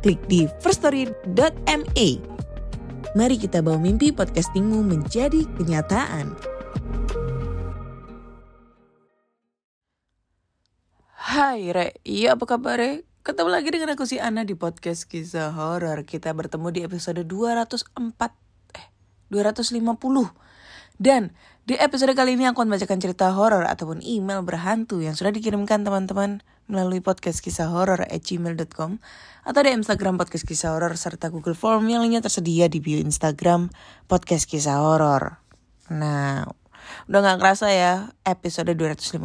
klik di firststory.me. Mari kita bawa mimpi podcastingmu menjadi kenyataan. Hai Re, iya apa kabar Re? Ketemu lagi dengan aku si Ana di podcast kisah horor. Kita bertemu di episode 204 eh 250. Dan di episode kali ini aku akan bacakan cerita horor ataupun email berhantu yang sudah dikirimkan teman-teman melalui podcast kisah horor at gmail.com atau di Instagram podcast kisah horor serta Google Form yang lainnya tersedia di bio Instagram podcast kisah horor. Nah, udah gak kerasa ya episode 250.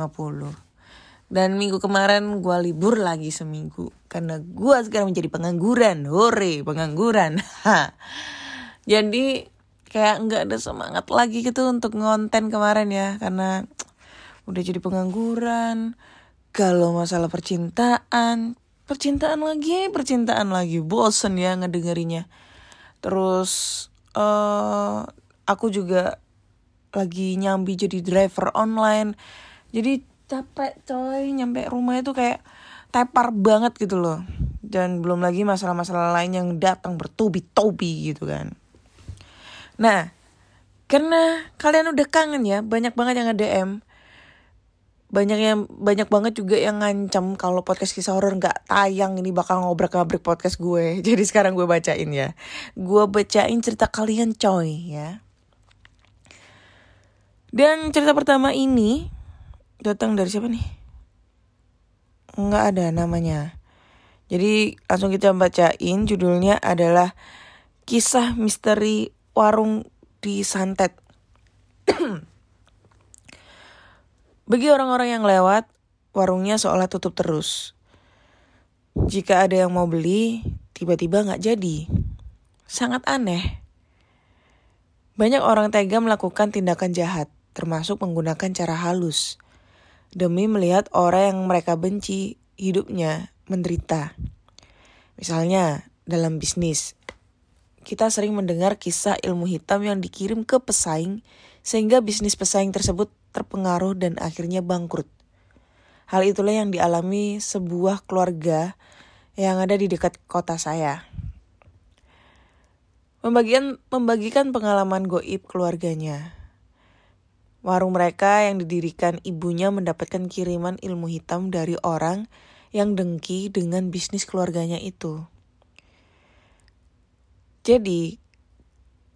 Dan minggu kemarin gue libur lagi seminggu karena gue sekarang menjadi pengangguran. Hore, pengangguran. Jadi kayak nggak ada semangat lagi gitu untuk ngonten kemarin ya karena udah jadi pengangguran. Kalau masalah percintaan, percintaan lagi, percintaan lagi, bosen ya ngedengerinya. Terus uh, aku juga lagi nyambi jadi driver online. Jadi capek coy nyampe rumah itu kayak tepar banget gitu loh dan belum lagi masalah-masalah lain yang datang bertubi-tubi gitu kan nah karena kalian udah kangen ya banyak banget yang nge-DM banyak yang banyak banget juga yang ngancam kalau podcast kisah horor nggak tayang ini bakal ngobrak-ngabrik podcast gue jadi sekarang gue bacain ya gue bacain cerita kalian coy ya dan cerita pertama ini datang dari siapa nih? Nggak ada namanya. Jadi langsung kita bacain judulnya adalah Kisah Misteri Warung di Santet. Bagi orang-orang yang lewat, warungnya seolah tutup terus. Jika ada yang mau beli, tiba-tiba nggak jadi. Sangat aneh. Banyak orang tega melakukan tindakan jahat, termasuk menggunakan cara halus demi melihat orang yang mereka benci hidupnya menderita. Misalnya dalam bisnis, kita sering mendengar kisah ilmu hitam yang dikirim ke pesaing sehingga bisnis pesaing tersebut terpengaruh dan akhirnya bangkrut. Hal itulah yang dialami sebuah keluarga yang ada di dekat kota saya. Membagikan, membagikan pengalaman goib keluarganya. Warung mereka yang didirikan ibunya mendapatkan kiriman ilmu hitam dari orang yang dengki dengan bisnis keluarganya itu. Jadi,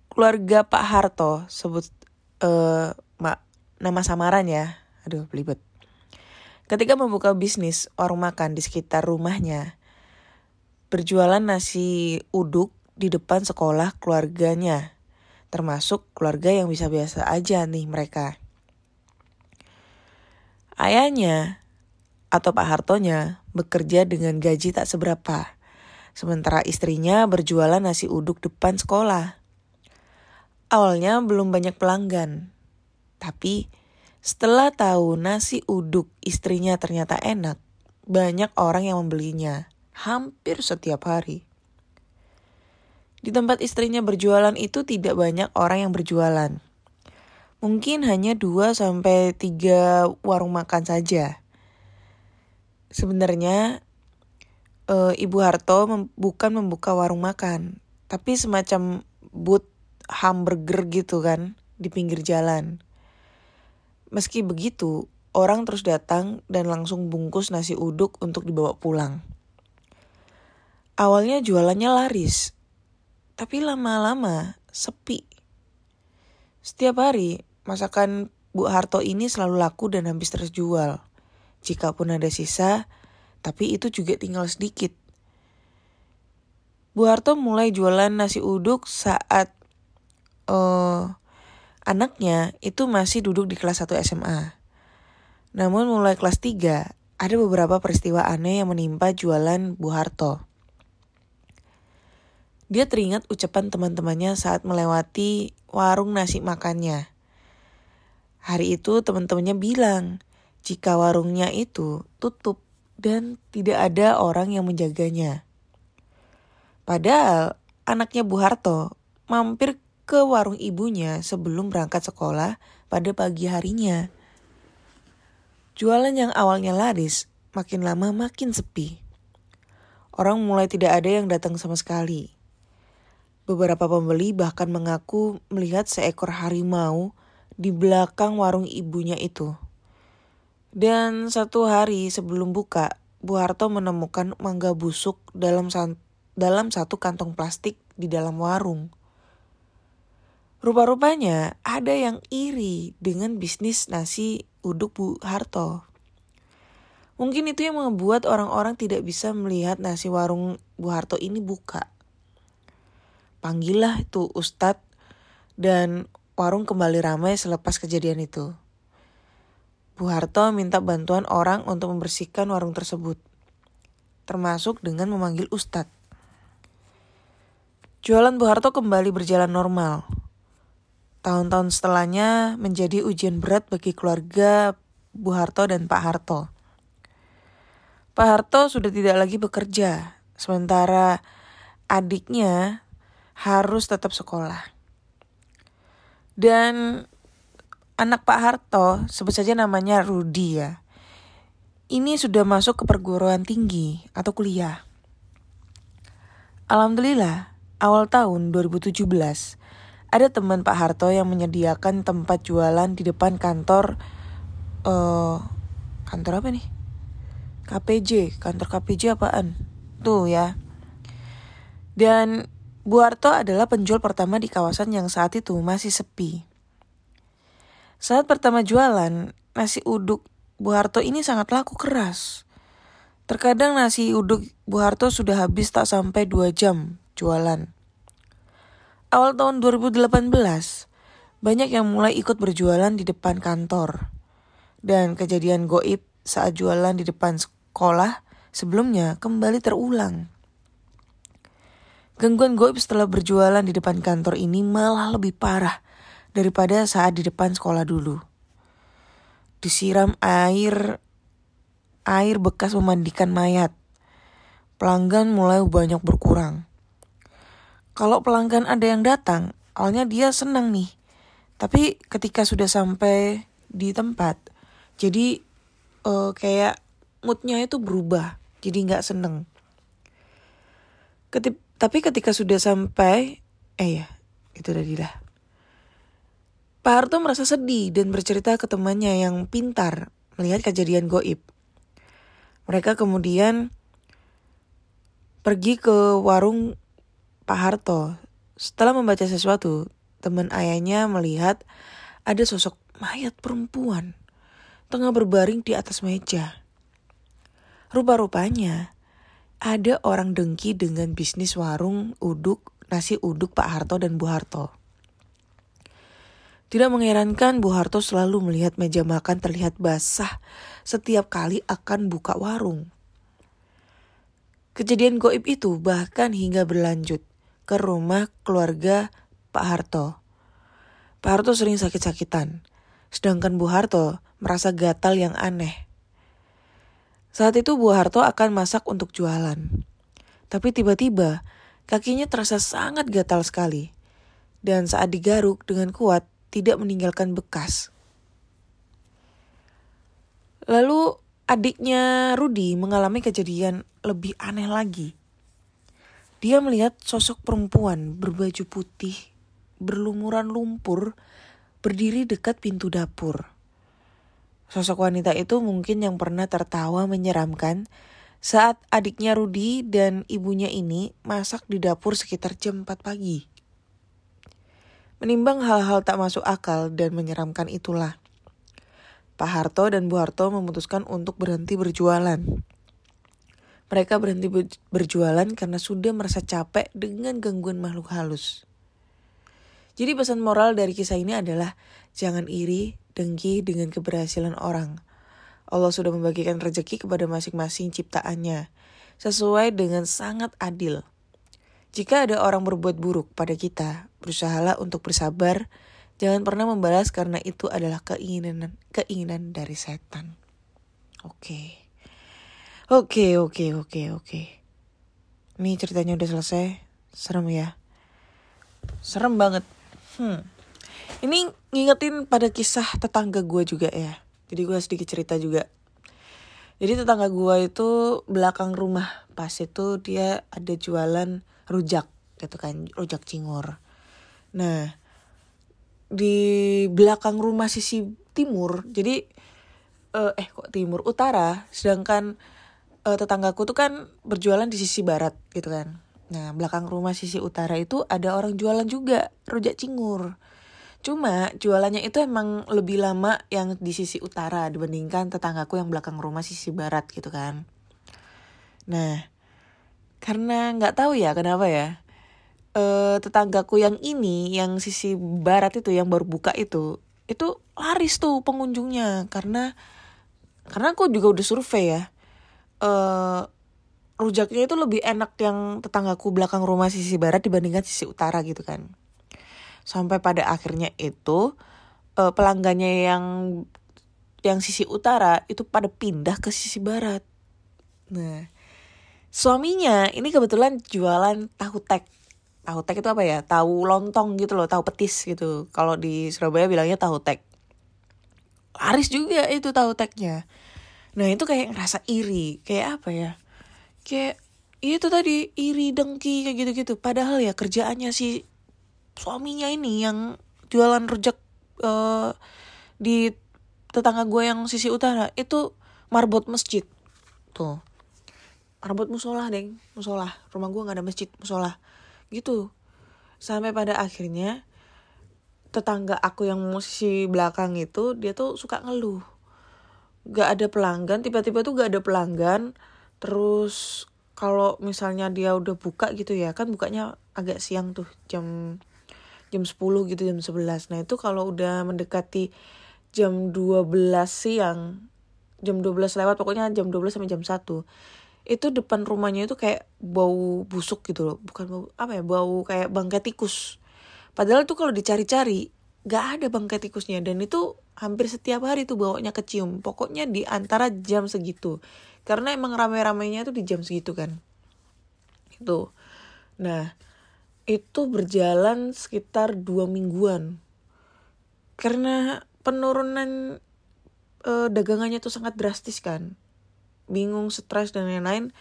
keluarga Pak Harto sebut uh, nama samaran ya. Aduh, belibet. Ketika membuka bisnis warung makan di sekitar rumahnya, berjualan nasi uduk di depan sekolah keluarganya termasuk keluarga yang bisa biasa aja nih mereka. Ayahnya atau Pak Hartonya bekerja dengan gaji tak seberapa, sementara istrinya berjualan nasi uduk depan sekolah. Awalnya belum banyak pelanggan, tapi setelah tahu nasi uduk istrinya ternyata enak, banyak orang yang membelinya hampir setiap hari. Di tempat istrinya berjualan itu tidak banyak orang yang berjualan. Mungkin hanya 2 sampai 3 warung makan saja. Sebenarnya e, Ibu Harto mem bukan membuka warung makan, tapi semacam booth hamburger gitu kan di pinggir jalan. Meski begitu, orang terus datang dan langsung bungkus nasi uduk untuk dibawa pulang. Awalnya jualannya laris, tapi lama-lama sepi. Setiap hari, masakan Bu Harto ini selalu laku dan habis terjual. Jika pun ada sisa, tapi itu juga tinggal sedikit. Bu Harto mulai jualan nasi uduk saat uh, anaknya itu masih duduk di kelas 1 SMA. Namun mulai kelas 3, ada beberapa peristiwa aneh yang menimpa jualan Bu Harto. Dia teringat ucapan teman-temannya saat melewati warung nasi makannya. Hari itu teman-temannya bilang, jika warungnya itu tutup dan tidak ada orang yang menjaganya. Padahal anaknya Bu Harto mampir ke warung ibunya sebelum berangkat sekolah pada pagi harinya. Jualan yang awalnya laris makin lama makin sepi. Orang mulai tidak ada yang datang sama sekali. Beberapa pembeli bahkan mengaku melihat seekor harimau di belakang warung ibunya itu. Dan satu hari sebelum buka, Bu Harto menemukan mangga busuk dalam dalam satu kantong plastik di dalam warung. Rupa-rupanya ada yang iri dengan bisnis nasi uduk Bu Harto. Mungkin itu yang membuat orang-orang tidak bisa melihat nasi warung Bu Harto ini buka panggillah itu ustadz dan warung kembali ramai selepas kejadian itu. Bu Harto minta bantuan orang untuk membersihkan warung tersebut, termasuk dengan memanggil ustadz. Jualan Bu Harto kembali berjalan normal. Tahun-tahun setelahnya menjadi ujian berat bagi keluarga Bu Harto dan Pak Harto. Pak Harto sudah tidak lagi bekerja, sementara adiknya harus tetap sekolah. Dan anak Pak Harto, sebut saja namanya Rudi ya. Ini sudah masuk ke perguruan tinggi atau kuliah. Alhamdulillah, awal tahun 2017, ada teman Pak Harto yang menyediakan tempat jualan di depan kantor uh, kantor apa nih? KPJ, kantor KPJ apaan? Tuh ya. Dan Bu Harto adalah penjual pertama di kawasan yang saat itu masih sepi. Saat pertama jualan, nasi uduk Bu Harto ini sangat laku keras. Terkadang nasi uduk Bu Harto sudah habis tak sampai 2 jam jualan. Awal tahun 2018, banyak yang mulai ikut berjualan di depan kantor. Dan kejadian goib saat jualan di depan sekolah sebelumnya kembali terulang. Gangguan goib setelah berjualan di depan kantor ini malah lebih parah daripada saat di depan sekolah dulu. Disiram air air bekas memandikan mayat. Pelanggan mulai banyak berkurang. Kalau pelanggan ada yang datang, awalnya dia senang nih. Tapi ketika sudah sampai di tempat, jadi uh, kayak moodnya itu berubah, jadi nggak seneng. Ketip tapi ketika sudah sampai, eh ya, itu tadi lah. Pak Harto merasa sedih dan bercerita ke temannya yang pintar melihat kejadian goib. Mereka kemudian pergi ke warung Pak Harto. Setelah membaca sesuatu, teman ayahnya melihat ada sosok mayat perempuan tengah berbaring di atas meja. Rupa-rupanya ada orang dengki dengan bisnis warung uduk, nasi uduk Pak Harto dan Bu Harto. Tidak mengherankan Bu Harto selalu melihat meja makan terlihat basah setiap kali akan buka warung. Kejadian goib itu bahkan hingga berlanjut ke rumah keluarga Pak Harto. Pak Harto sering sakit-sakitan, sedangkan Bu Harto merasa gatal yang aneh. Saat itu Bu Harto akan masak untuk jualan. Tapi tiba-tiba kakinya terasa sangat gatal sekali. Dan saat digaruk dengan kuat tidak meninggalkan bekas. Lalu adiknya Rudi mengalami kejadian lebih aneh lagi. Dia melihat sosok perempuan berbaju putih, berlumuran lumpur, berdiri dekat pintu dapur. Sosok wanita itu mungkin yang pernah tertawa menyeramkan saat adiknya Rudi dan ibunya ini masak di dapur sekitar jam 4 pagi. Menimbang hal-hal tak masuk akal dan menyeramkan itulah, Pak Harto dan Bu Harto memutuskan untuk berhenti berjualan. Mereka berhenti berjualan karena sudah merasa capek dengan gangguan makhluk halus. Jadi pesan moral dari kisah ini adalah jangan iri dengki dengan keberhasilan orang. Allah sudah membagikan rezeki kepada masing-masing ciptaannya, sesuai dengan sangat adil. Jika ada orang berbuat buruk pada kita, berusahalah untuk bersabar. Jangan pernah membalas karena itu adalah keinginan keinginan dari setan. Oke. Oke, oke, oke, oke. Ini ceritanya udah selesai. Serem ya. Serem banget. Hmm. Ini ngingetin pada kisah tetangga gue juga ya. Jadi gue sedikit cerita juga. Jadi tetangga gue itu belakang rumah. Pas itu dia ada jualan rujak gitu kan. Rujak cingur. Nah di belakang rumah sisi timur. Jadi eh, eh kok timur utara. Sedangkan uh, tetanggaku tuh kan berjualan di sisi barat gitu kan. Nah, belakang rumah sisi utara itu ada orang jualan juga, rujak cingur. Cuma jualannya itu emang lebih lama yang di sisi utara dibandingkan tetanggaku yang belakang rumah sisi barat gitu kan. Nah, karena nggak tahu ya kenapa ya. Uh, tetanggaku yang ini, yang sisi barat itu, yang baru buka itu, itu laris tuh pengunjungnya karena karena aku juga udah survei ya uh, rujaknya itu lebih enak yang tetanggaku belakang rumah sisi barat dibandingkan sisi utara gitu kan. Sampai pada akhirnya itu uh, pelanggannya yang yang sisi utara itu pada pindah ke sisi barat. Nah, suaminya ini kebetulan jualan tahu tek. Tahu tek itu apa ya? Tahu lontong gitu loh, tahu petis gitu. Kalau di Surabaya bilangnya tahu tek. Laris juga itu tahu teknya. Nah itu kayak ngerasa iri, kayak apa ya? Kayak itu tadi iri dengki kayak gitu-gitu. Padahal ya kerjaannya si suaminya ini yang jualan rujak uh, di tetangga gue yang sisi utara. Itu marbot masjid. Tuh. Marbot musola deng. Musola. Rumah gue nggak ada masjid musola. Gitu. Sampai pada akhirnya tetangga aku yang musisi belakang itu dia tuh suka ngeluh gak ada pelanggan tiba-tiba tuh gak ada pelanggan. Terus kalau misalnya dia udah buka gitu ya kan bukanya agak siang tuh jam jam 10 gitu jam 11 nah itu kalau udah mendekati jam 12 siang jam 12 lewat pokoknya jam 12 sampai jam 1 itu depan rumahnya itu kayak bau busuk gitu loh. Bukan bau apa ya bau kayak bangkai tikus. Padahal tuh kalau dicari-cari gak ada bangkai tikusnya dan itu hampir setiap hari tuh bawanya kecium. Pokoknya di antara jam segitu. Karena emang rame-ramenya tuh di jam segitu kan. Itu. Nah itu berjalan sekitar dua mingguan. Karena penurunan e, dagangannya tuh sangat drastis kan. Bingung stres dan lain-lain.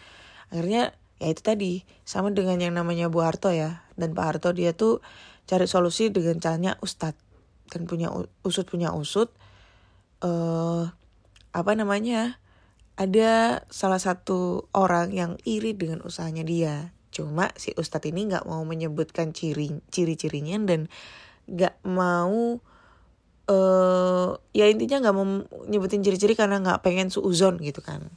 Akhirnya ya itu tadi sama dengan yang namanya Bu Harto ya. Dan Pak Harto dia tuh cari solusi dengan caranya Ustadz dan punya usut punya usut uh, apa namanya ada salah satu orang yang iri dengan usahanya dia. Cuma si ustadz ini nggak mau menyebutkan ciri ciri-cirinya dan nggak mau uh, ya intinya nggak mau nyebutin ciri-ciri karena nggak pengen suuzon gitu kan.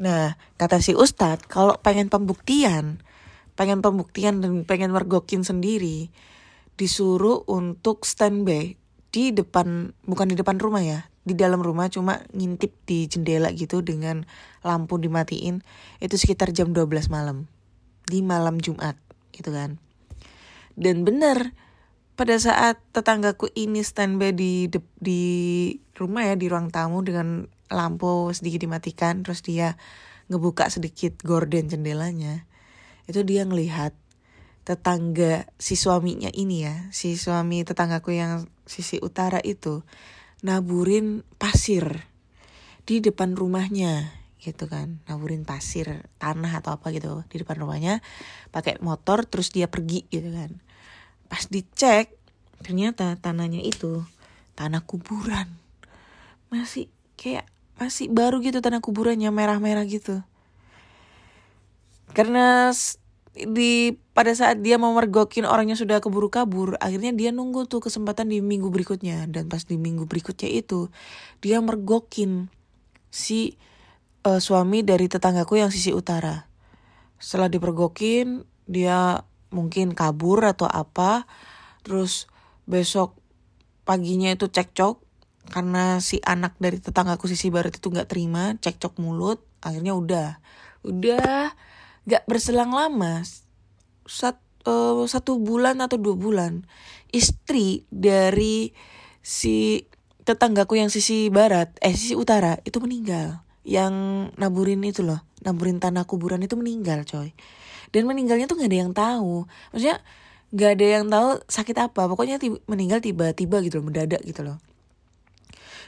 Nah kata si ustadz kalau pengen pembuktian pengen pembuktian dan pengen mergokin sendiri disuruh untuk standby di depan bukan di depan rumah ya di dalam rumah cuma ngintip di jendela gitu dengan lampu dimatiin. Itu sekitar jam 12 malam di malam Jumat gitu kan. Dan benar pada saat tetanggaku ini standby di di rumah ya di ruang tamu dengan lampu sedikit dimatikan terus dia ngebuka sedikit gorden jendelanya itu dia ngelihat tetangga si suaminya ini ya, si suami tetanggaku yang sisi utara itu naburin pasir di depan rumahnya gitu kan. Naburin pasir tanah atau apa gitu di depan rumahnya pakai motor terus dia pergi gitu kan. Pas dicek ternyata tanahnya itu tanah kuburan. Masih kayak masih baru gitu tanah kuburannya merah-merah gitu. Karena di pada saat dia mau mergokin orangnya sudah keburu kabur akhirnya dia nunggu tuh kesempatan di minggu berikutnya. Dan pas di minggu berikutnya itu dia mergokin si uh, suami dari tetanggaku yang sisi utara. Setelah dipergokin dia mungkin kabur atau apa. Terus besok paginya itu cekcok karena si anak dari tetanggaku sisi barat itu nggak terima cekcok mulut akhirnya udah. Udah Gak berselang lama, sat, uh, satu bulan atau dua bulan istri dari si tetanggaku yang sisi barat eh sisi utara itu meninggal. Yang naburin itu loh naburin tanah kuburan itu meninggal coy. Dan meninggalnya tuh nggak ada yang tahu. Maksudnya nggak ada yang tahu sakit apa. Pokoknya tiba, meninggal tiba-tiba gitu loh mendadak gitu loh.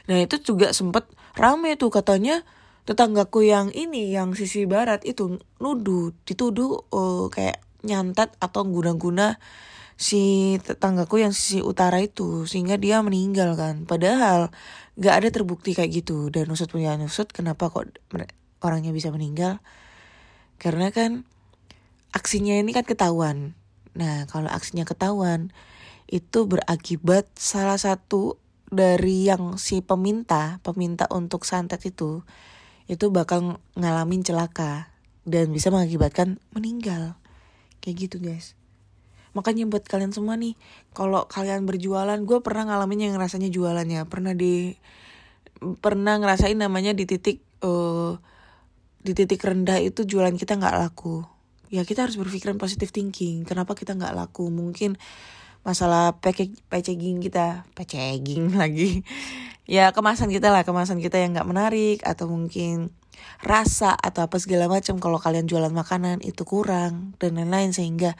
Nah itu juga sempet rame tuh katanya tetanggaku yang ini yang sisi barat itu nuduh dituduh uh, kayak nyantat atau guna-guna si tetanggaku yang sisi utara itu sehingga dia meninggal kan. Padahal nggak ada terbukti kayak gitu. Dan nusut punya nusut kenapa kok orangnya bisa meninggal? Karena kan aksinya ini kan ketahuan. Nah kalau aksinya ketahuan itu berakibat salah satu dari yang si peminta peminta untuk santet itu itu bakal ngalamin celaka dan bisa mengakibatkan meninggal. Kayak gitu guys. Makanya buat kalian semua nih kalau kalian berjualan gue pernah ngalamin yang rasanya jualannya. Pernah di pernah ngerasain namanya di titik uh, di titik rendah itu jualan kita nggak laku. Ya kita harus berpikiran positif thinking. Kenapa kita nggak laku? Mungkin masalah packaging kita. Packaging lagi. Ya kemasan kita lah. Kemasan kita yang nggak menarik atau mungkin rasa atau apa segala macam. Kalau kalian jualan makanan itu kurang dan lain-lain. Sehingga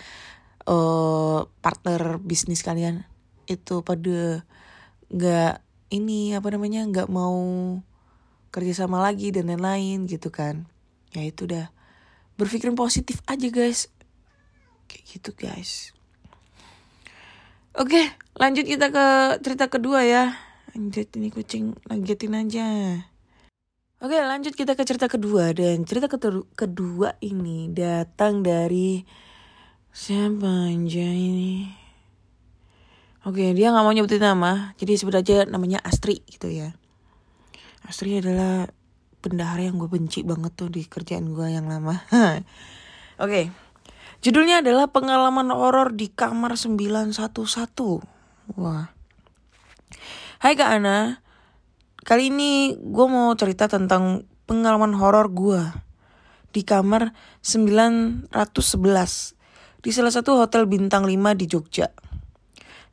uh, partner bisnis kalian itu pada nggak ini apa namanya nggak mau kerjasama lagi dan lain-lain gitu kan. Ya itu udah berpikiran positif aja guys. Kayak gitu guys oke lanjut kita ke cerita kedua ya lanjut ini kucing lanjutin aja oke lanjut kita ke cerita kedua dan cerita kedua ini datang dari Siapa anjay ini? Oke, dia nggak mau nyebutin nama, jadi sebut aja namanya Astri gitu ya. Astri adalah bendahara yang gue benci banget tuh di kerjaan gue yang lama. Oke, judulnya adalah pengalaman horor di kamar 911. Wah. Hai Kak Ana, kali ini gue mau cerita tentang pengalaman horor gue di kamar 911 di salah satu hotel bintang 5 di Jogja.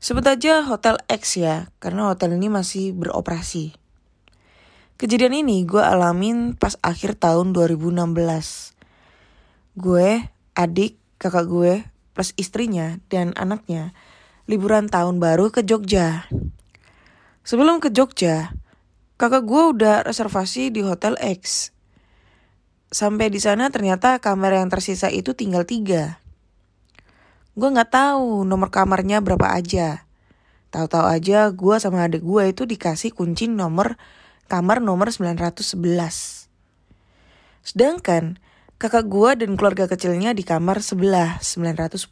Sebut aja Hotel X ya, karena hotel ini masih beroperasi. Kejadian ini gue alamin pas akhir tahun 2016. Gue, adik, kakak gue, plus istrinya dan anaknya liburan tahun baru ke Jogja. Sebelum ke Jogja, kakak gue udah reservasi di Hotel X. Sampai di sana ternyata kamar yang tersisa itu tinggal tiga. Gue nggak tahu nomor kamarnya berapa aja. Tahu-tahu aja gue sama adik gue itu dikasih kunci nomor kamar nomor 911. Sedangkan kakak gue dan keluarga kecilnya di kamar sebelah 910.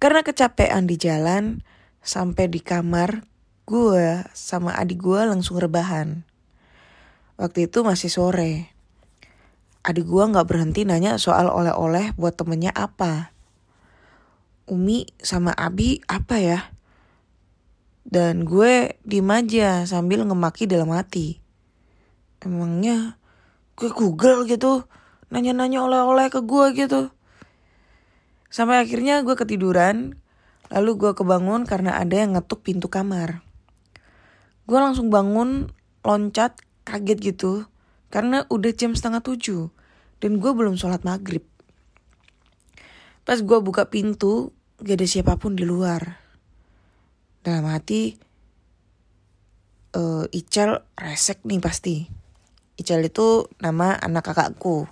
Karena kecapean di jalan, sampai di kamar, gue sama adik gue langsung rebahan. Waktu itu masih sore. Adik gue gak berhenti nanya soal oleh-oleh buat temennya apa. Umi sama Abi apa ya? Dan gue diem aja sambil ngemaki dalam hati. Emangnya gue Google gitu, nanya-nanya oleh-oleh ke gue gitu. Sampai akhirnya gue ketiduran, lalu gue kebangun karena ada yang ngetuk pintu kamar. Gue langsung bangun, loncat, kaget gitu, karena udah jam setengah tujuh, dan gue belum sholat maghrib. Pas gue buka pintu, gak ada siapa pun di luar. Dalam hati, uh, Ical resek nih pasti. Ical itu nama anak kakakku.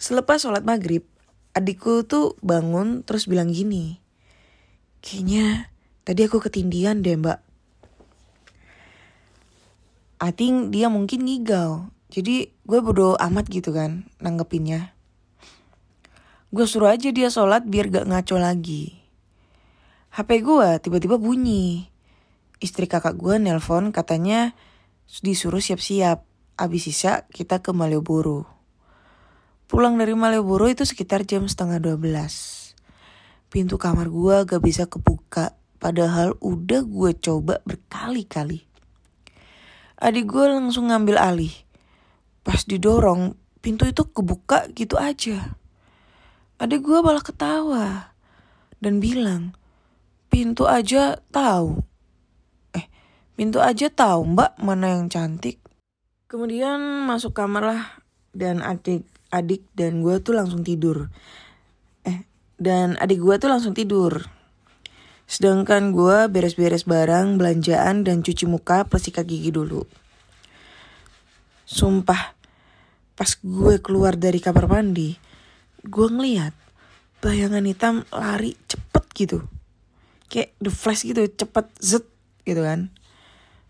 Selepas sholat maghrib, adikku tuh bangun terus bilang gini. Kayaknya tadi aku ketindian deh mbak. I think dia mungkin ngigau. Jadi gue bodo amat gitu kan nanggepinnya. Gue suruh aja dia sholat biar gak ngaco lagi. HP gue tiba-tiba bunyi. Istri kakak gue nelpon katanya disuruh siap-siap. Abis sisa kita ke Malioboro. Pulang dari Malioboro itu sekitar jam setengah 12. Pintu kamar gue gak bisa kebuka. Padahal udah gue coba berkali-kali. Adik gue langsung ngambil alih. Pas didorong, pintu itu kebuka gitu aja. adik gue malah ketawa dan bilang, pintu aja tahu. Pintu aja tahu mbak mana yang cantik. Kemudian masuk kamar lah dan adik adik dan gue tuh langsung tidur. Eh, dan adik gue tuh langsung tidur. Sedangkan gue beres-beres barang, belanjaan, dan cuci muka plus sikat gigi dulu. Sumpah, pas gue keluar dari kamar mandi, gue ngeliat bayangan hitam lari cepet gitu. Kayak the flash gitu, cepet zet gitu kan.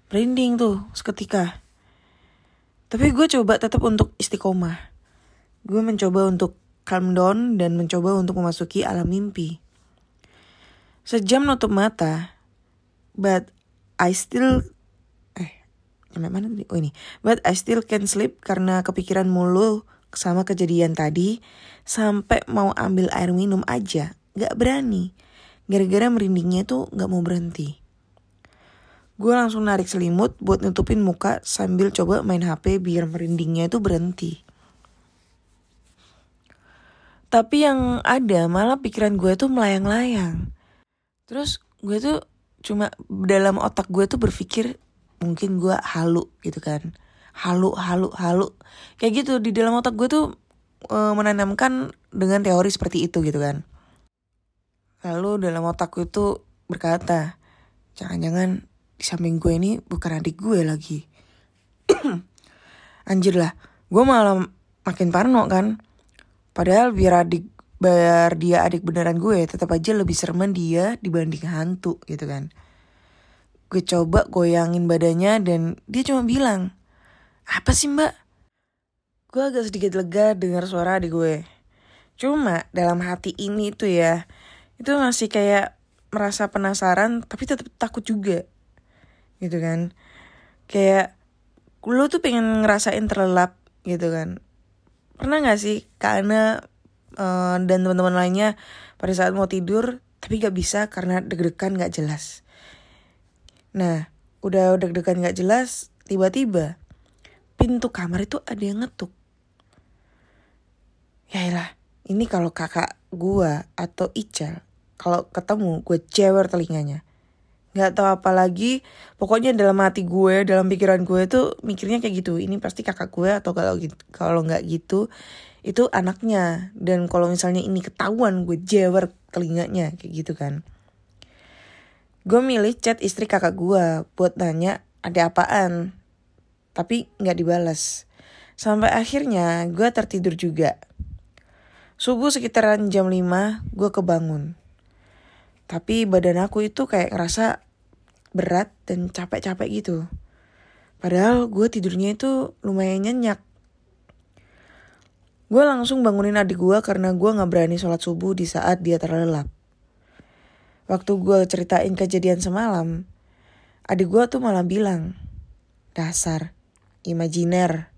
Merinding tuh seketika. Tapi gue coba tetap untuk istiqomah. Gue mencoba untuk calm down dan mencoba untuk memasuki alam mimpi. Sejam nutup mata, but I still eh sampai mana tadi? Oh ini. But I still can sleep karena kepikiran mulu sama kejadian tadi sampai mau ambil air minum aja gak berani. Gara-gara merindingnya tuh gak mau berhenti. Gue langsung narik selimut buat nutupin muka sambil coba main HP biar merindingnya itu berhenti. Tapi yang ada malah pikiran gue tuh melayang-layang. Terus gue tuh cuma dalam otak gue tuh berpikir mungkin gue halu gitu kan. Halu, halu, halu. Kayak gitu di dalam otak gue tuh e, menanamkan dengan teori seperti itu gitu kan. Lalu dalam otakku itu berkata, jangan-jangan di samping gue ini bukan adik gue lagi. Anjir lah, gue malah makin parno kan. Padahal biar adik biar dia adik beneran gue tetap aja lebih sereman dia dibanding hantu gitu kan. Gue coba goyangin badannya dan dia cuma bilang, apa sih mbak? Gue agak sedikit lega dengar suara adik gue. Cuma dalam hati ini tuh ya, itu masih kayak merasa penasaran tapi tetap takut juga gitu kan. Kayak lu tuh pengen ngerasain terlelap gitu kan. Pernah nggak sih karena uh, dan teman-teman lainnya pada saat mau tidur tapi gak bisa karena deg-degan gak jelas? Nah udah deg-degan gak jelas tiba-tiba pintu kamar itu ada yang ngetuk. Ya lah ini kalau kakak gua atau Ical kalau ketemu gue cewer telinganya nggak tahu apa lagi. Pokoknya dalam hati gue dalam pikiran gue tuh mikirnya kayak gitu. Ini pasti kakak gue atau kalau kalau nggak gitu itu anaknya. Dan kalau misalnya ini ketahuan gue jewer telinganya kayak gitu kan. Gue milih chat istri kakak gue buat nanya ada apaan tapi nggak dibalas sampai akhirnya gue tertidur juga. Subuh sekitaran jam 5 gue kebangun tapi badan aku itu kayak ngerasa berat dan capek-capek gitu. Padahal gue tidurnya itu lumayan nyenyak. Gue langsung bangunin adik gue karena gue gak berani sholat subuh di saat dia terlelap. Waktu gue ceritain kejadian semalam, adik gue tuh malah bilang, dasar, imajiner.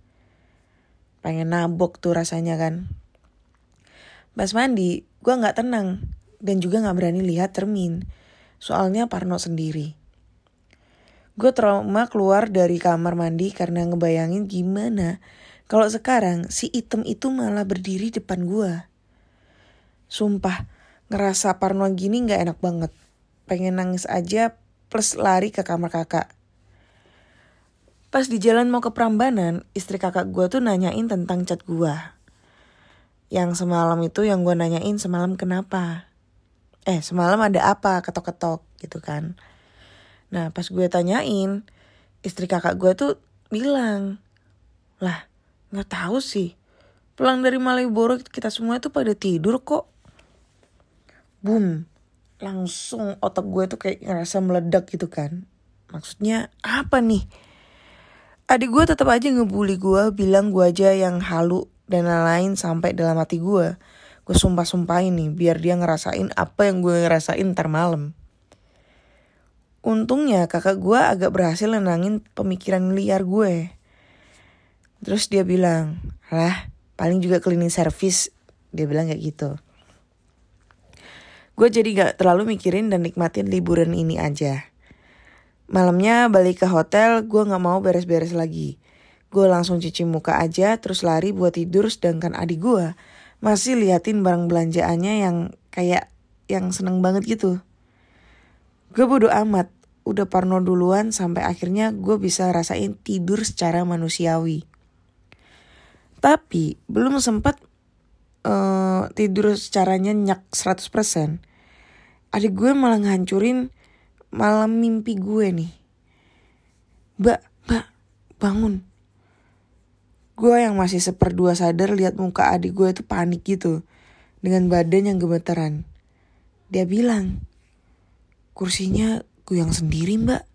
Pengen nabok tuh rasanya kan. Pas mandi, gue gak tenang dan juga gak berani lihat termin. Soalnya Parno sendiri. Gue trauma keluar dari kamar mandi karena ngebayangin gimana kalau sekarang si item itu malah berdiri depan gue. Sumpah, ngerasa parno gini gak enak banget. Pengen nangis aja plus lari ke kamar kakak. Pas di jalan mau ke Prambanan, istri kakak gue tuh nanyain tentang chat gue. Yang semalam itu yang gue nanyain semalam kenapa. Eh semalam ada apa ketok-ketok gitu kan. Nah pas gue tanyain, istri kakak gue tuh bilang, lah nggak tahu sih. Pulang dari Malioboro kita semua tuh pada tidur kok. Boom, langsung otak gue tuh kayak ngerasa meledak gitu kan. Maksudnya apa nih? Adik gue tetap aja ngebully gue, bilang gue aja yang halu dan lain-lain sampai dalam hati gue. Gue sumpah-sumpahin nih, biar dia ngerasain apa yang gue ngerasain ntar malam. Untungnya kakak gue agak berhasil nenangin pemikiran liar gue. Terus dia bilang, lah paling juga cleaning service. Dia bilang kayak gitu. Gue jadi gak terlalu mikirin dan nikmatin liburan ini aja. Malamnya balik ke hotel, gue gak mau beres-beres lagi. Gue langsung cuci muka aja, terus lari buat tidur sedangkan adik gue masih liatin barang belanjaannya yang kayak yang seneng banget gitu. Gue bodo amat, udah parno duluan sampai akhirnya gue bisa rasain tidur secara manusiawi. Tapi belum sempat uh, tidur secara nyenyak 100%. Adik gue malah ngancurin malam mimpi gue nih. Mbak, mbak, bangun. Gue yang masih seperdua sadar lihat muka adik gue itu panik gitu. Dengan badan yang gemetaran. Dia bilang, kursinya gue yang sendiri mbak.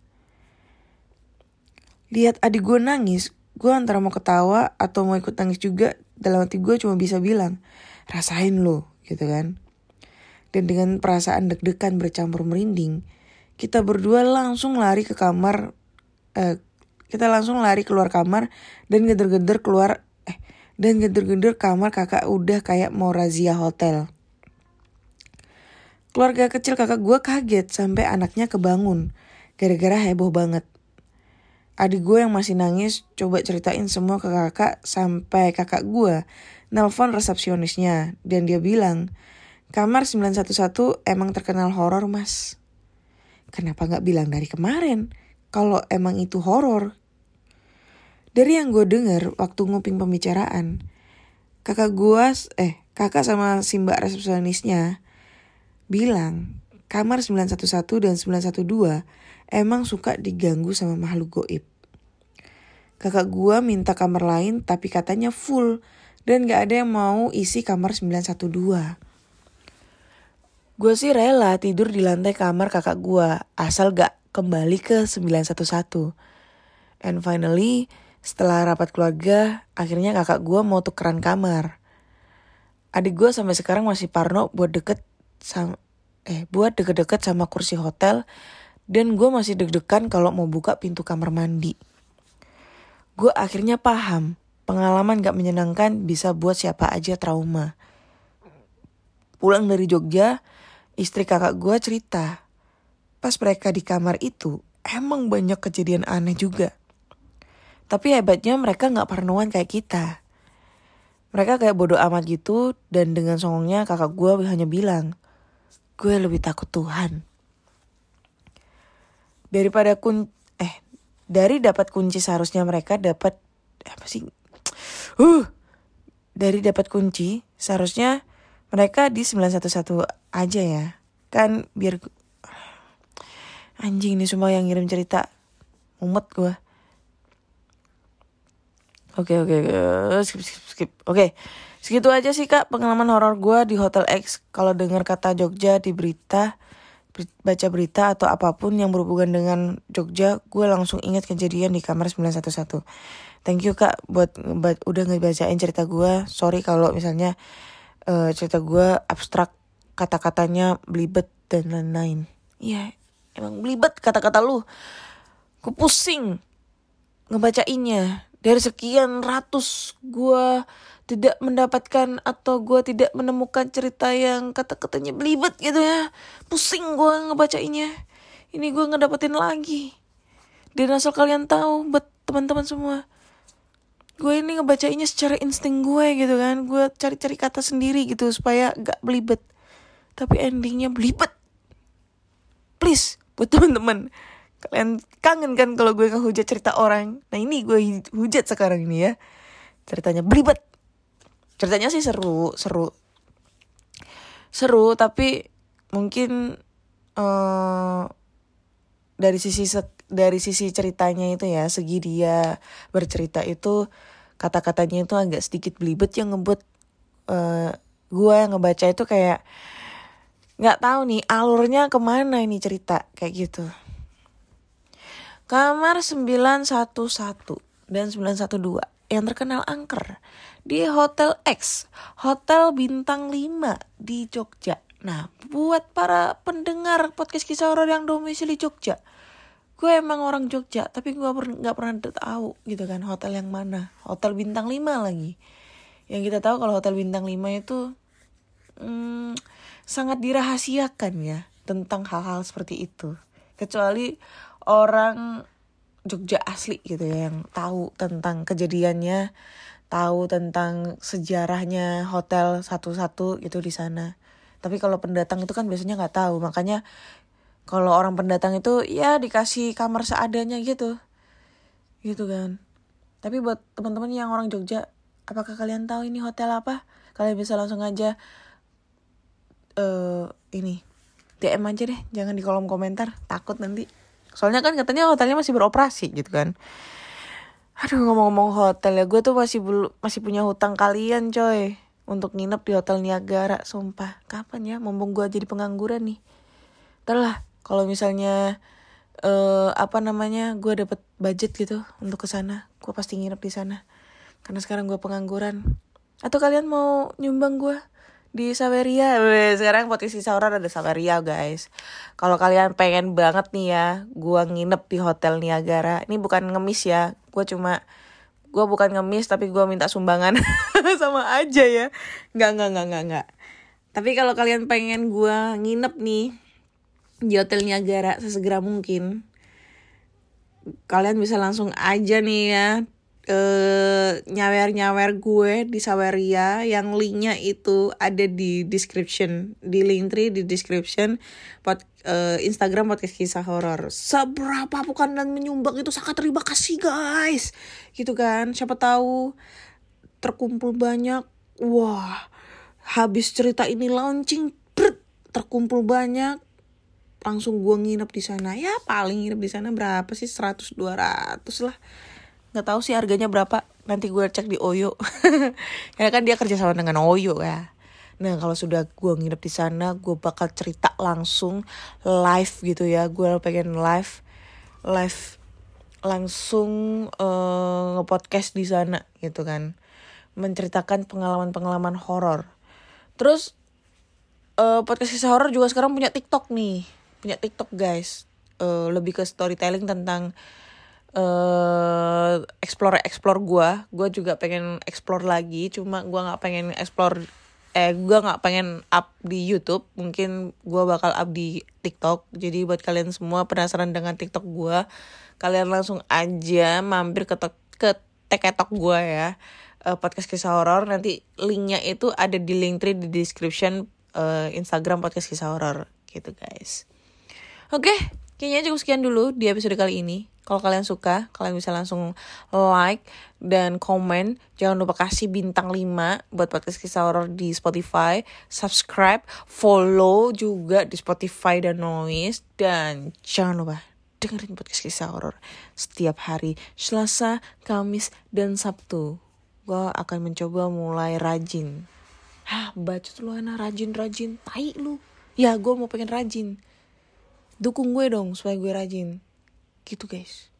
Lihat adik gue nangis, gue antara mau ketawa atau mau ikut nangis juga. Dalam hati gue cuma bisa bilang, rasain lo gitu kan. Dan dengan perasaan deg-degan bercampur merinding, kita berdua langsung lari ke kamar eh, kita langsung lari keluar kamar dan geder-geder keluar eh dan geder-geder kamar kakak udah kayak mau razia hotel. Keluarga kecil kakak gue kaget sampai anaknya kebangun gara-gara heboh banget. Adik gue yang masih nangis coba ceritain semua ke kakak sampai kakak gue nelpon resepsionisnya dan dia bilang kamar 911 emang terkenal horor mas. Kenapa gak bilang dari kemarin? kalau emang itu horor. Dari yang gue denger waktu nguping pembicaraan, kakak gue, eh kakak sama si mbak resepsionisnya bilang kamar 911 dan 912 emang suka diganggu sama makhluk goib. Kakak gue minta kamar lain tapi katanya full dan gak ada yang mau isi kamar 912. Gue sih rela tidur di lantai kamar kakak gue asal gak kembali ke 911. And finally, setelah rapat keluarga, akhirnya kakak gue mau tukeran kamar. Adik gue sampai sekarang masih parno buat deket sama eh buat deket-deket sama kursi hotel dan gue masih deg-degan kalau mau buka pintu kamar mandi. Gue akhirnya paham, pengalaman gak menyenangkan bisa buat siapa aja trauma. Pulang dari Jogja, istri kakak gue cerita pas mereka di kamar itu emang banyak kejadian aneh juga. Tapi hebatnya mereka gak parnoan kayak kita. Mereka kayak bodoh amat gitu dan dengan songongnya kakak gue hanya bilang, gue lebih takut Tuhan. Daripada kun eh dari dapat kunci seharusnya mereka dapat apa sih? Uh, dari dapat kunci seharusnya mereka di 911 aja ya. Kan biar Anjing nih semua yang ngirim cerita. Mumet gue. Oke oke skip skip skip. Oke. Segitu aja sih kak pengalaman horor gue di Hotel X. Kalau dengar kata Jogja di berita, baca berita atau apa pun yang berhubungan dengan Jogja, gue langsung ingat kejadian di kamar 911. Thank you kak buat udah ngebacain cerita gue. Sorry kalau misalnya uh, cerita gue abstrak, kata-katanya belibet dan lain-lain. Iya, -lain. Emang belibet kata-kata lu. Gue pusing ngebacainnya. Dari sekian ratus gue tidak mendapatkan atau gue tidak menemukan cerita yang kata-katanya belibet gitu ya. Pusing gue ngebacainnya. Ini gue ngedapetin lagi. Dan asal kalian tahu buat teman-teman semua. Gue ini ngebacainnya secara insting gue gitu kan. Gue cari-cari kata sendiri gitu supaya gak belibet. Tapi endingnya belibet. Please, buat teman-teman kalian kangen kan kalau gue ngehujat cerita orang? Nah ini gue hujat sekarang ini ya. Ceritanya belibet ceritanya sih seru seru. Seru tapi mungkin uh, dari sisi dari sisi ceritanya itu ya segi dia bercerita itu kata-katanya itu agak sedikit belibet yang ngebuat uh, gue yang ngebaca itu kayak nggak tahu nih alurnya ke mana ini cerita kayak gitu. Kamar 911 dan 912 yang terkenal angker di Hotel X, Hotel Bintang 5 di Jogja. Nah, buat para pendengar podcast kisah horor yang domisili Jogja, gue emang orang Jogja, tapi gue nggak pernah tahu gitu kan hotel yang mana, hotel bintang 5 lagi. Yang kita tahu kalau hotel bintang 5 itu hmm, sangat dirahasiakan ya tentang hal-hal seperti itu. Kecuali orang Jogja asli gitu ya yang tahu tentang kejadiannya tahu tentang sejarahnya hotel satu-satu itu di sana. Tapi kalau pendatang itu kan biasanya nggak tahu. Makanya kalau orang pendatang itu ya dikasih kamar seadanya gitu. Gitu kan. Tapi buat teman-teman yang orang Jogja apakah kalian tahu ini hotel apa? Kalian bisa langsung aja uh, ini DM aja deh. Jangan di kolom komentar. Takut nanti soalnya kan katanya hotelnya masih beroperasi gitu kan. Aduh ngomong-ngomong hotel ya gue tuh masih belum masih punya hutang kalian coy. Untuk nginep di hotel Niagara sumpah. Kapan ya? Mumpung gue jadi pengangguran nih. Terlah kalau misalnya uh, apa namanya gue dapet budget gitu untuk ke sana gue pasti nginep di sana. Karena sekarang gue pengangguran. Atau kalian mau nyumbang gue di Saveria sekarang potensi sahur ada Saveria guys. Kalau kalian pengen banget nih ya gue nginep di hotel Niagara. Ini bukan ngemis ya gue cuma gue bukan ngemis tapi gue minta sumbangan sama aja ya. Nggak nggak nggak nggak nggak. Tapi kalau kalian pengen gue nginep nih di hotel Niagara sesegera mungkin kalian bisa langsung aja nih ya nyawer-nyawer gue di Saweria yang linknya itu ada di description di link tree di description pot uh, Instagram podcast kisah horor. Seberapa bukan dan menyumbang itu sangat terima kasih guys. Gitu kan. Siapa tahu terkumpul banyak. Wah, habis cerita ini launching, brr, terkumpul banyak. Langsung gue nginep di sana. Ya paling nginep di sana berapa sih? 100 200 lah. Nggak tahu sih harganya berapa. Nanti gue cek di Oyo. ya kan dia kerja sama dengan Oyo ya Nah kalau sudah gue nginep di sana, gue bakal cerita langsung live gitu ya. Gue pengen live, live langsung uh, ngepodcast di sana gitu kan, menceritakan pengalaman-pengalaman horor. Terus uh, podcast kisah horor juga sekarang punya TikTok nih, punya TikTok guys. Uh, lebih ke storytelling tentang uh, explore explore gue gue juga pengen explore lagi cuma gue nggak pengen explore eh gue nggak pengen up di YouTube. Mungkin gue bakal up di TikTok. Jadi buat kalian semua penasaran dengan TikTok gue kalian langsung aja mampir ke ke teketok gue ya. Uh, podcast kisah horor. Nanti linknya itu ada di link tree di description uh, Instagram podcast kisah horor. Gitu guys. Oke. okay, kayaknya cukup sekian dulu di episode kali ini kalau kalian suka, kalian bisa langsung like dan komen. Jangan lupa kasih bintang 5 buat podcast kisah horor di Spotify. Subscribe, follow juga di Spotify dan Noise. Dan jangan lupa dengerin podcast kisah horor setiap hari Selasa, Kamis, dan Sabtu. Gue akan mencoba mulai rajin. Hah, baca lu anak rajin-rajin. Tai lu. Ya, gue mau pengen rajin. Dukung gue dong supaya gue rajin. Gitu guys